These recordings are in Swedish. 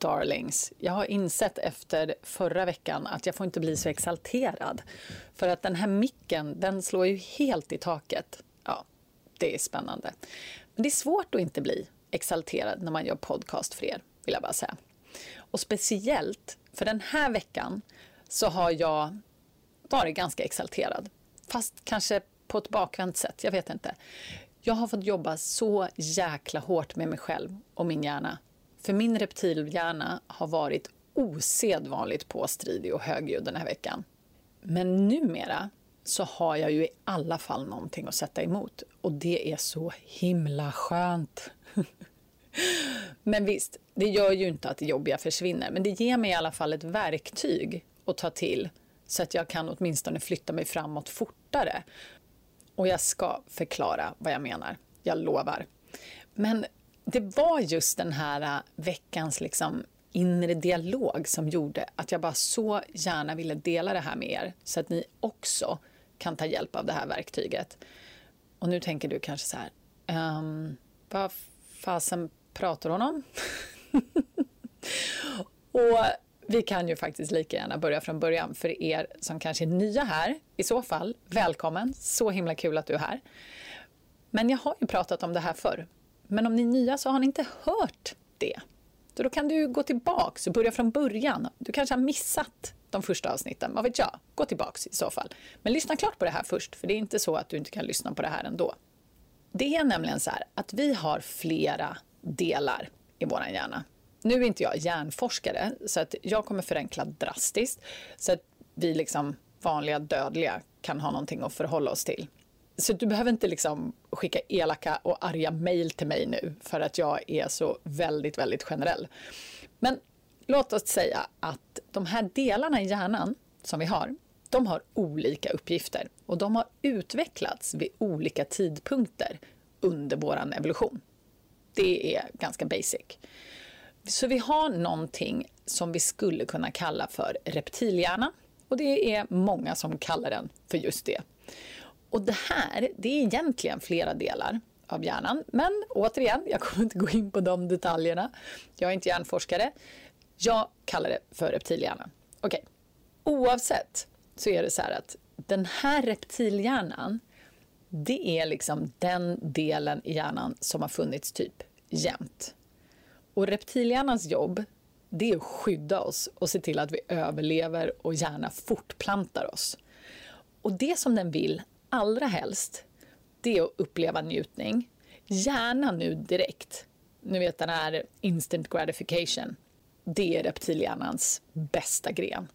darlings. Jag har insett efter förra veckan att jag får inte bli så exalterad. För att den här micken, den slår ju helt i taket. Ja, det är spännande. Men det är svårt att inte bli exalterad när man gör podcast för er, vill jag bara säga. Och speciellt för den här veckan så har jag varit ganska exalterad. Fast kanske på ett bakvänt sätt, jag vet inte. Jag har fått jobba så jäkla hårt med mig själv och min hjärna. För min reptilhjärna har varit osedvanligt påstridig och högljudd den här veckan. Men numera så har jag ju i alla fall någonting att sätta emot. Och det är så himla skönt. men visst, det gör ju inte att det jobbiga försvinner. Men det ger mig i alla fall ett verktyg att ta till så att jag kan åtminstone flytta mig framåt fortare. Och jag ska förklara vad jag menar. Jag lovar. Men det var just den här äh, veckans liksom inre dialog som gjorde att jag bara så gärna ville dela det här med er så att ni också kan ta hjälp av det här verktyget. Och nu tänker du kanske så här, um, vad fasen pratar hon om? och vi kan ju faktiskt lika gärna börja från början för er som kanske är nya här. I så fall, välkommen! Så himla kul att du är här. Men jag har ju pratat om det här förr. Men om ni är nya så har ni inte hört det. Så då kan du gå tillbaks och börja från början. Du kanske har missat de första avsnitten, vad vet jag? Gå tillbaks i så fall. Men lyssna klart på det här först, för det är inte så att du inte kan lyssna på det här ändå. Det är nämligen så här att vi har flera delar i vår hjärna. Nu är inte jag hjärnforskare, så att jag kommer förenkla drastiskt så att vi liksom vanliga dödliga kan ha någonting att förhålla oss till. Så du behöver inte liksom skicka elaka och arga mejl till mig nu för att jag är så väldigt, väldigt generell. Men låt oss säga att de här delarna i hjärnan som vi har, de har olika uppgifter och de har utvecklats vid olika tidpunkter under vår evolution. Det är ganska basic. Så vi har någonting som vi skulle kunna kalla för reptilhjärna och det är många som kallar den för just det. Och det här, det är egentligen flera delar av hjärnan. Men återigen, jag kommer inte gå in på de detaljerna. Jag är inte hjärnforskare. Jag kallar det för reptilhjärnan. Okej, okay. oavsett så är det så här att den här reptilhjärnan, det är liksom den delen i hjärnan som har funnits typ jämt. Och reptilhjärnans jobb, det är att skydda oss och se till att vi överlever och gärna fortplantar oss. Och det som den vill allra helst, det är att uppleva njutning. Gärna nu direkt. Nu vet den här instant gratification. Det är reptilhjärnans bästa gren.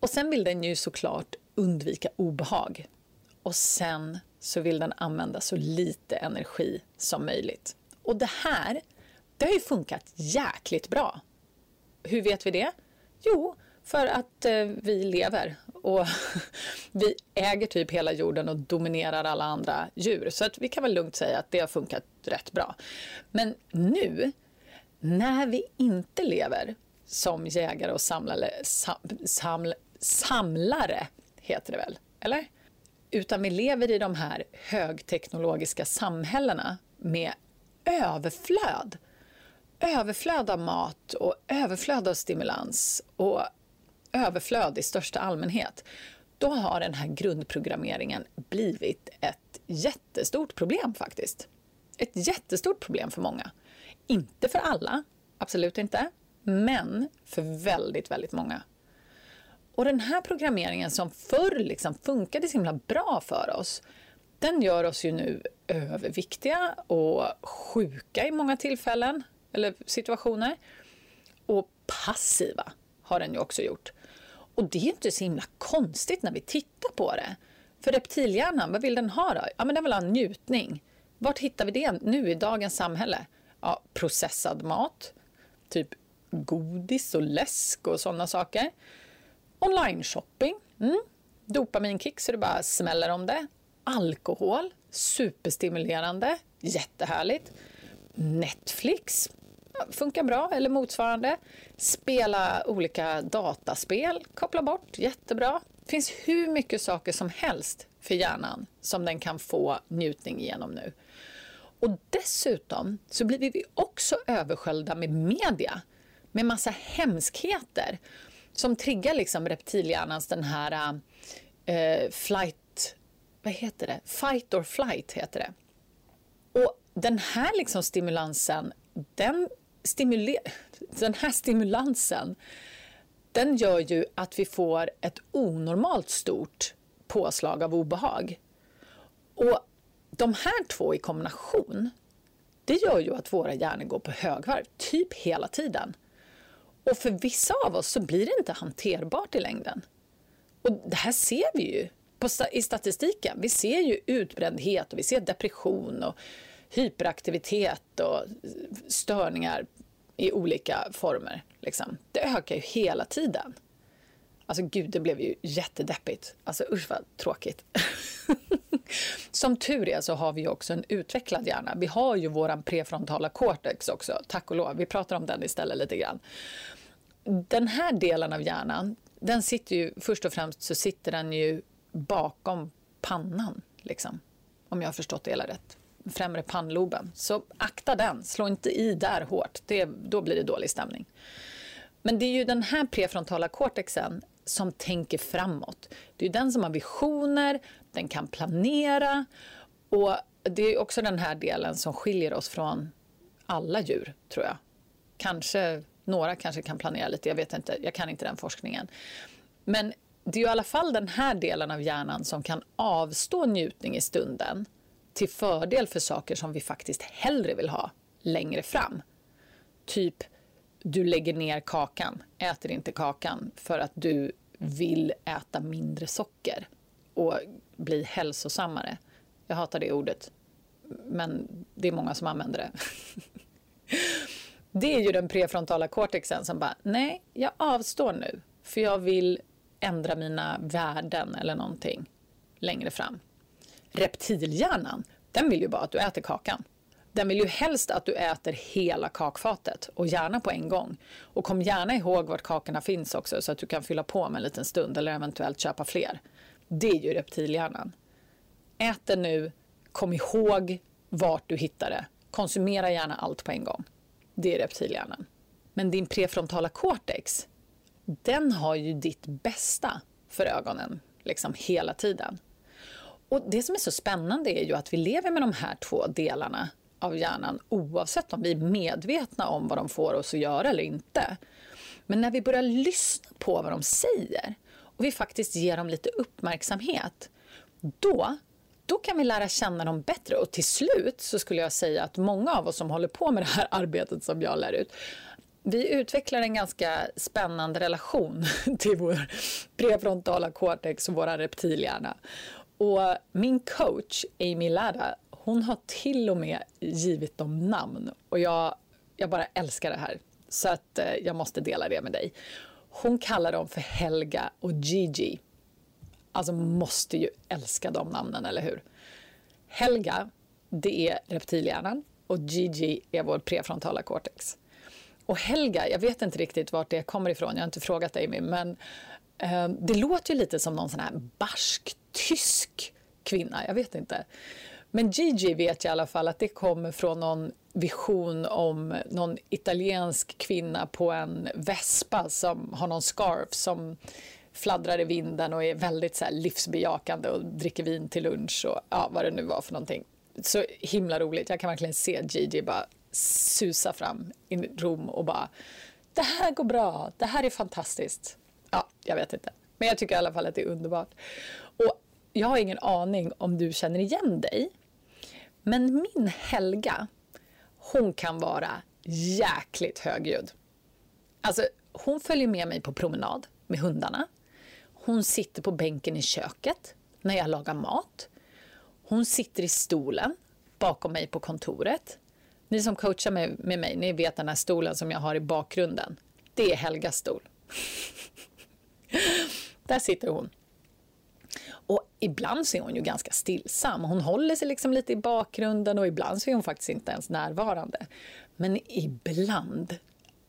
Och sen vill den ju såklart undvika obehag. Och sen så vill den använda så lite energi som möjligt. Och det här, det har ju funkat jäkligt bra. Hur vet vi det? Jo, för att eh, vi lever och vi äger typ hela jorden och dominerar alla andra djur. Så att vi kan väl lugnt säga att det har funkat rätt bra. Men nu, när vi inte lever som jägare och samlare, sam, saml, samlare, heter det väl? Eller? Utan vi lever i de här högteknologiska samhällena med överflöd. Överflöd av mat och överflöd av stimulans och överflöd i största allmänhet, då har den här grundprogrammeringen blivit ett jättestort problem faktiskt. Ett jättestort problem för många. Inte för alla, absolut inte, men för väldigt, väldigt många. Och den här programmeringen som förr liksom funkade så himla bra för oss, den gör oss ju nu överviktiga och sjuka i många tillfällen eller situationer. Och passiva har den ju också gjort. Och det är inte så himla konstigt när vi tittar på det. För reptilhjärnan, vad vill den ha då? Ja, men den vill ha njutning. Vart hittar vi det nu i dagens samhälle? Ja, processad mat, typ godis och läsk och sådana saker. Online-shopping. Mm. Dopaminkick så det bara smäller om det. Alkohol. Superstimulerande. Jättehärligt. Netflix. Funkar bra, eller motsvarande. Spela olika dataspel. Koppla bort. Jättebra. Det finns hur mycket saker som helst för hjärnan som den kan få njutning genom nu. Och dessutom så blir vi också översköljda med media, med massa hemskheter som triggar liksom reptilhjärnans den här eh, flight, vad heter det? Fight or flight heter det. Och den här liksom stimulansen, den, stimuler den här stimulansen, den gör ju att vi får ett onormalt stort påslag av obehag. Och de här två i kombination, det gör ju att våra hjärnor går på högvarv, typ hela tiden. Och för vissa av oss så blir det inte hanterbart i längden. Och det här ser vi ju på, i statistiken. Vi ser ju utbrändhet och vi ser depression och hyperaktivitet och störningar i olika former. Liksom. Det ökar ju hela tiden. Alltså gud, det blev ju jättedeppigt. Alltså usch vad tråkigt. Som tur är så har vi också en utvecklad hjärna. Vi har ju våran prefrontala cortex också, tack och lov. Vi pratar om den istället lite grann. Den här delen av hjärnan, den sitter ju, först och främst så sitter den ju bakom pannan, liksom. Om jag har förstått det hela rätt. Främre pannloben. Så akta den, slå inte i där hårt. Det, då blir det dålig stämning. Men det är ju den här prefrontala cortexen som tänker framåt. Det är den som har visioner, den kan planera och det är också den här delen som skiljer oss från alla djur, tror jag. Kanske, några kanske kan planera lite, jag vet inte, jag kan inte den forskningen. Men det är i alla fall den här delen av hjärnan som kan avstå njutning i stunden till fördel för saker som vi faktiskt hellre vill ha längre fram. Typ, du lägger ner kakan, äter inte kakan för att du vill äta mindre socker och bli hälsosammare. Jag hatar det ordet, men det är många som använder det. Det är ju den prefrontala cortexen som bara, nej, jag avstår nu för jag vill ändra mina värden eller någonting längre fram. Reptilhjärnan, den vill ju bara att du äter kakan. Den vill ju helst att du äter hela kakfatet och gärna på en gång. Och kom gärna ihåg vart kakorna finns också så att du kan fylla på med en liten stund eller eventuellt köpa fler. Det är ju reptilhjärnan. Ät det nu, kom ihåg vart du hittar det. Konsumera gärna allt på en gång. Det är reptilhjärnan. Men din prefrontala cortex, den har ju ditt bästa för ögonen liksom hela tiden. Och Det som är så spännande är ju att vi lever med de här två delarna av hjärnan oavsett om vi är medvetna om vad de får oss att göra eller inte. Men när vi börjar lyssna på vad de säger och vi faktiskt ger dem lite uppmärksamhet, då, då kan vi lära känna dem bättre. Och till slut så skulle jag säga att många av oss som håller på med det här arbetet som jag lär ut, vi utvecklar en ganska spännande relation till vår prefrontala cortex och vår reptilhjärna. Och min coach, Amy Lada, hon har till och med givit dem namn. Och jag, jag bara älskar det här. Så att eh, jag måste dela det med dig. Hon kallar dem för Helga och Gigi. Alltså måste ju älska de namnen, eller hur? Helga, det är reptilhjärnan och Gigi är vår prefrontala cortex. Och Helga, jag vet inte riktigt vart det kommer ifrån, jag har inte frågat Amy, men eh, det låter ju lite som någon sån här barsk tysk kvinna, jag vet inte. Men Gigi vet jag i alla fall att det kommer från någon vision om någon italiensk kvinna på en vespa som har någon scarf som fladdrar i vinden och är väldigt så livsbejakande och dricker vin till lunch och ja, vad det nu var för någonting. Så himla roligt. Jag kan verkligen se Gigi bara susa fram i Rom och bara det här går bra, det här är fantastiskt. Ja, jag vet inte. Men jag tycker i alla fall att det är underbart. Jag har ingen aning om du känner igen dig men min Helga, hon kan vara jäkligt högljudd. Alltså, hon följer med mig på promenad med hundarna. Hon sitter på bänken i köket när jag lagar mat. Hon sitter i stolen bakom mig på kontoret. Ni som coachar med, med mig, ni vet den här stolen som jag har i bakgrunden. Det är Helgas stol. Där sitter hon. Och ibland så är hon ju ganska stillsam. Hon håller sig liksom lite i bakgrunden och ibland så är hon faktiskt inte ens närvarande. Men ibland,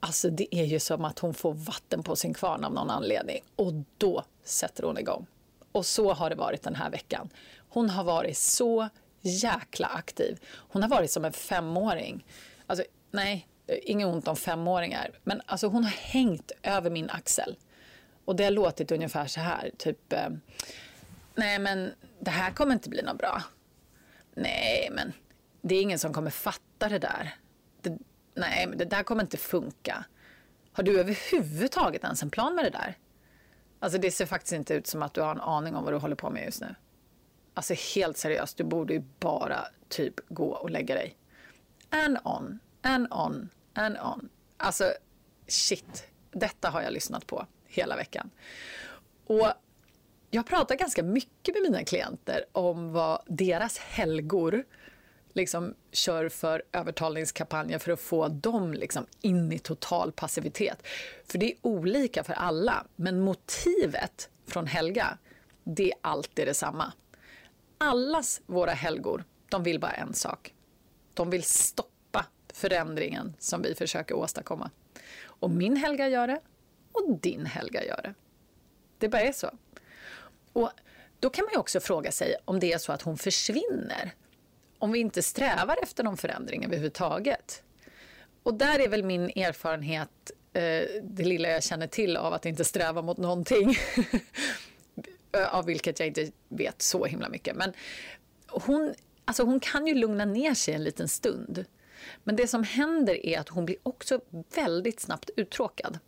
alltså det är ju som att hon får vatten på sin kvarn av någon anledning. Och då sätter hon igång. Och så har det varit den här veckan. Hon har varit så jäkla aktiv. Hon har varit som en femåring. Alltså, nej, inget ont om femåringar. Men alltså hon har hängt över min axel. Och det har låtit ungefär så här, typ eh, nej men det här kommer inte bli något bra. Nej men det är ingen som kommer fatta det där. Det, nej men det där kommer inte funka. Har du överhuvudtaget ens en plan med det där? Alltså det ser faktiskt inte ut som att du har en aning om vad du håller på med just nu. Alltså helt seriöst, du borde ju bara typ gå och lägga dig. And on, and on, and on. Alltså shit, detta har jag lyssnat på hela veckan. Och jag pratar ganska mycket med mina klienter om vad deras helgor liksom kör för övertalningskampanjer för att få dem liksom in i total passivitet. För det är olika för alla, men motivet från Helga, det är alltid detsamma. Allas våra helgor, de vill bara en sak. De vill stoppa förändringen som vi försöker åstadkomma. Och min Helga gör det och din Helga gör det. Det bara är så. Och då kan man ju också fråga sig om det är så att hon försvinner. Om vi inte strävar efter någon förändring överhuvudtaget. Och där är väl min erfarenhet, eh, det lilla jag känner till av att inte sträva mot någonting. av vilket jag inte vet så himla mycket. Men hon, alltså hon kan ju lugna ner sig en liten stund. Men det som händer är att hon blir också väldigt snabbt uttråkad.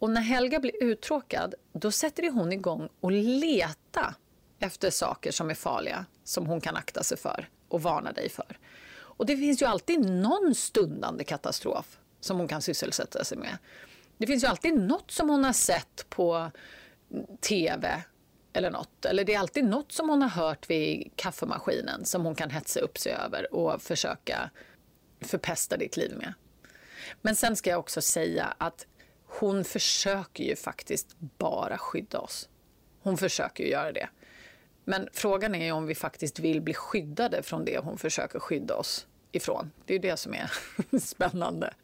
Och när Helga blir uttråkad, då sätter hon igång och leta efter saker som är farliga, som hon kan akta sig för och varna dig för. Och det finns ju alltid någon stundande katastrof som hon kan sysselsätta sig med. Det finns ju alltid något som hon har sett på tv eller något. Eller det är alltid något som hon har hört vid kaffemaskinen som hon kan hetsa upp sig över och försöka förpesta ditt liv med. Men sen ska jag också säga att hon försöker ju faktiskt bara skydda oss. Hon försöker ju göra det. Men frågan är om vi faktiskt vill bli skyddade från det hon försöker skydda oss ifrån. Det är ju det som är spännande.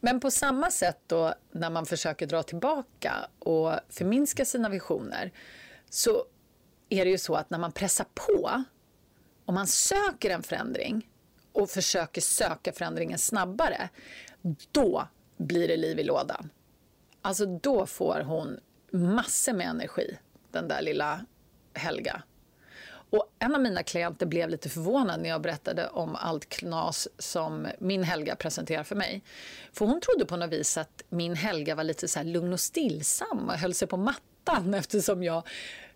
Men på samma sätt då när man försöker dra tillbaka och förminska sina visioner så är det ju så att när man pressar på och man söker en förändring och försöker söka förändringen snabbare, då blir det liv i lådan. Alltså då får hon massor med energi, den där lilla Helga. Och en av mina klienter blev lite förvånad när jag berättade om allt knas som min Helga presenterar för mig. För hon trodde på något vis att min Helga var lite så här lugn och stillsam och höll sig på mattan eftersom jag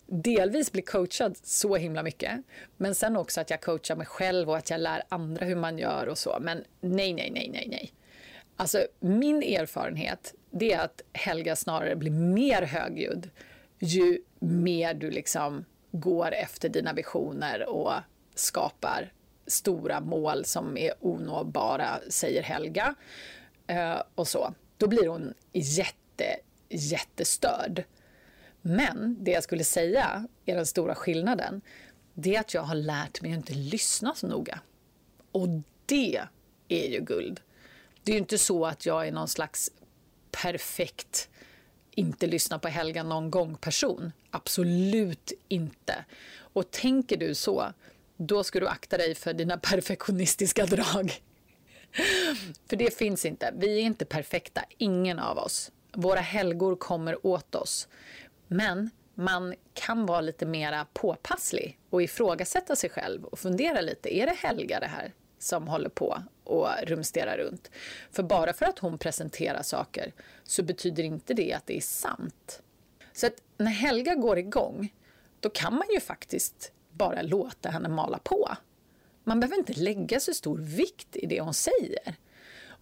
delvis blir coachad så himla mycket. Men sen också att jag coachar mig själv och att jag lär andra hur man gör och så. Men nej, nej, nej, nej, nej. Alltså min erfarenhet det är att Helga snarare blir mer högljudd ju mer du liksom går efter dina visioner och skapar stora mål som är onåbara, säger Helga. Eh, och så. Då blir hon jätte, jättestörd. Men det jag skulle säga är den stora skillnaden. Det är att jag har lärt mig att inte lyssna så noga. Och det är ju guld. Det är ju inte så att jag är någon slags perfekt inte lyssna på Helga någon gång person. Absolut inte. Och tänker du så, då ska du akta dig för dina perfektionistiska drag. för det finns inte. Vi är inte perfekta, ingen av oss. Våra helgor kommer åt oss. Men man kan vara lite mera påpasslig och ifrågasätta sig själv och fundera lite. Är det Helga det här som håller på och rumsterar runt. För bara för att hon presenterar saker så betyder inte det att det är sant. Så att när Helga går igång, då kan man ju faktiskt bara låta henne mala på. Man behöver inte lägga så stor vikt i det hon säger.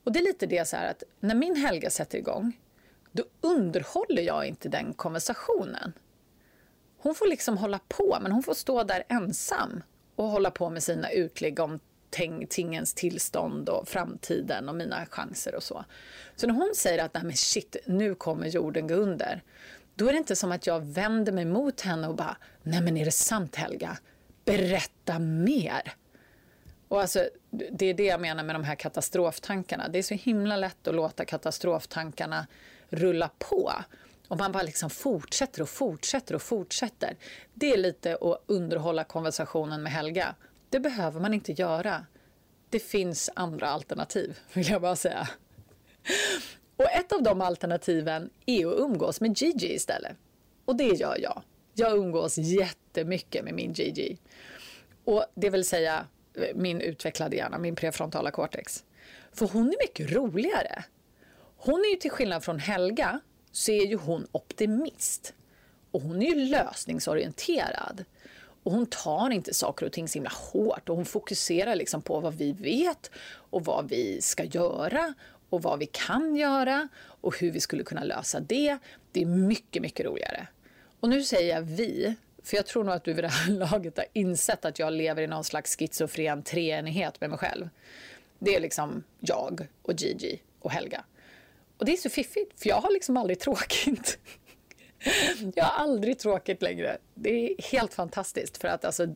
Och det är lite det så här att när min Helga sätter igång, då underhåller jag inte den konversationen. Hon får liksom hålla på, men hon får stå där ensam och hålla på med sina utlägg om tingens tillstånd och framtiden och mina chanser och så. Så när hon säger att Nej, men shit, nu kommer jorden gå under, då är det inte som att jag vänder mig mot henne och bara, nej men är det sant Helga? Berätta mer. Och alltså, det är det jag menar med de här katastroftankarna. Det är så himla lätt att låta katastroftankarna rulla på. Och man bara liksom fortsätter och fortsätter och fortsätter. Det är lite att underhålla konversationen med Helga. Det behöver man inte göra. Det finns andra alternativ, vill jag bara säga. Och ett av de alternativen är att umgås med Gigi istället. Och det gör jag. Jag umgås jättemycket med min Gigi. Och det vill säga eh, min utvecklade hjärna, min prefrontala cortex. För hon är mycket roligare. Hon är ju till skillnad från Helga så är ju hon optimist. Och hon är ju lösningsorienterad. Och hon tar inte saker och ting så himla hårt och hon fokuserar liksom på vad vi vet och vad vi ska göra och vad vi kan göra och hur vi skulle kunna lösa det. Det är mycket, mycket roligare. Och nu säger jag vi, för jag tror nog att du vid det här laget har insett att jag lever i någon slags schizofren treenighet med mig själv. Det är liksom jag och Gigi och Helga. Och det är så fiffigt, för jag har liksom aldrig tråkigt. Jag har aldrig tråkigt längre. Det är helt fantastiskt för att alltså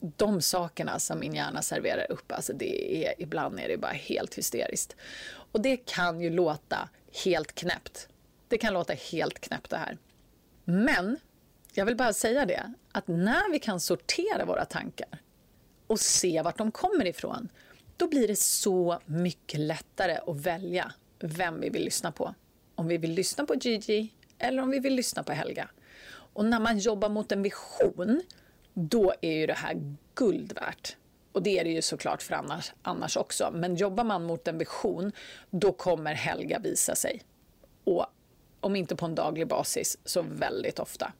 de sakerna som min hjärna serverar upp, alltså det är, ibland är det bara helt hysteriskt. Och det kan ju låta helt knäppt. Det kan låta helt knäppt det här. Men jag vill bara säga det, att när vi kan sortera våra tankar och se vart de kommer ifrån, då blir det så mycket lättare att välja vem vi vill lyssna på. Om vi vill lyssna på Gigi eller om vi vill lyssna på Helga. Och när man jobbar mot en vision, då är ju det här guld värt. Och det är det ju såklart för annars, annars också. Men jobbar man mot en vision, då kommer Helga visa sig. Och om inte på en daglig basis, så väldigt ofta.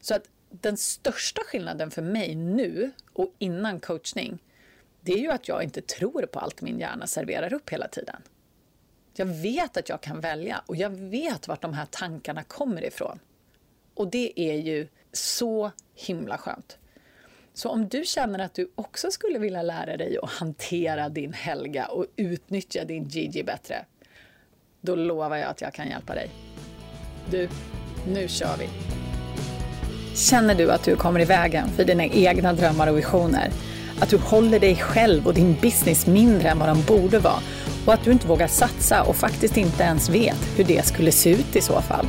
Så att den största skillnaden för mig nu och innan coachning, det är ju att jag inte tror på allt min hjärna serverar upp hela tiden. Jag vet att jag kan välja och jag vet vart de här tankarna kommer ifrån. Och det är ju så himla skönt. Så om du känner att du också skulle vilja lära dig att hantera din Helga och utnyttja din Gigi bättre, då lovar jag att jag kan hjälpa dig. Du, nu kör vi! Känner du att du kommer i vägen för dina egna drömmar och visioner? Att du håller dig själv och din business mindre än vad de borde vara och att du inte vågar satsa och faktiskt inte ens vet hur det skulle se ut i så fall?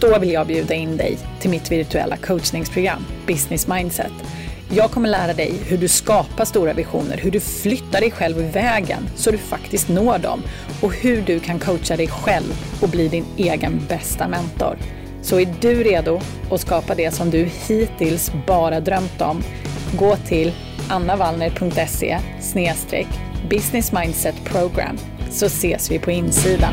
Då vill jag bjuda in dig till mitt virtuella coachningsprogram Business Mindset. Jag kommer lära dig hur du skapar stora visioner, hur du flyttar dig själv i vägen så du faktiskt når dem och hur du kan coacha dig själv och bli din egen bästa mentor. Så är du redo att skapa det som du hittills bara drömt om, gå till annavallner.se business mindset program så ses vi på insidan.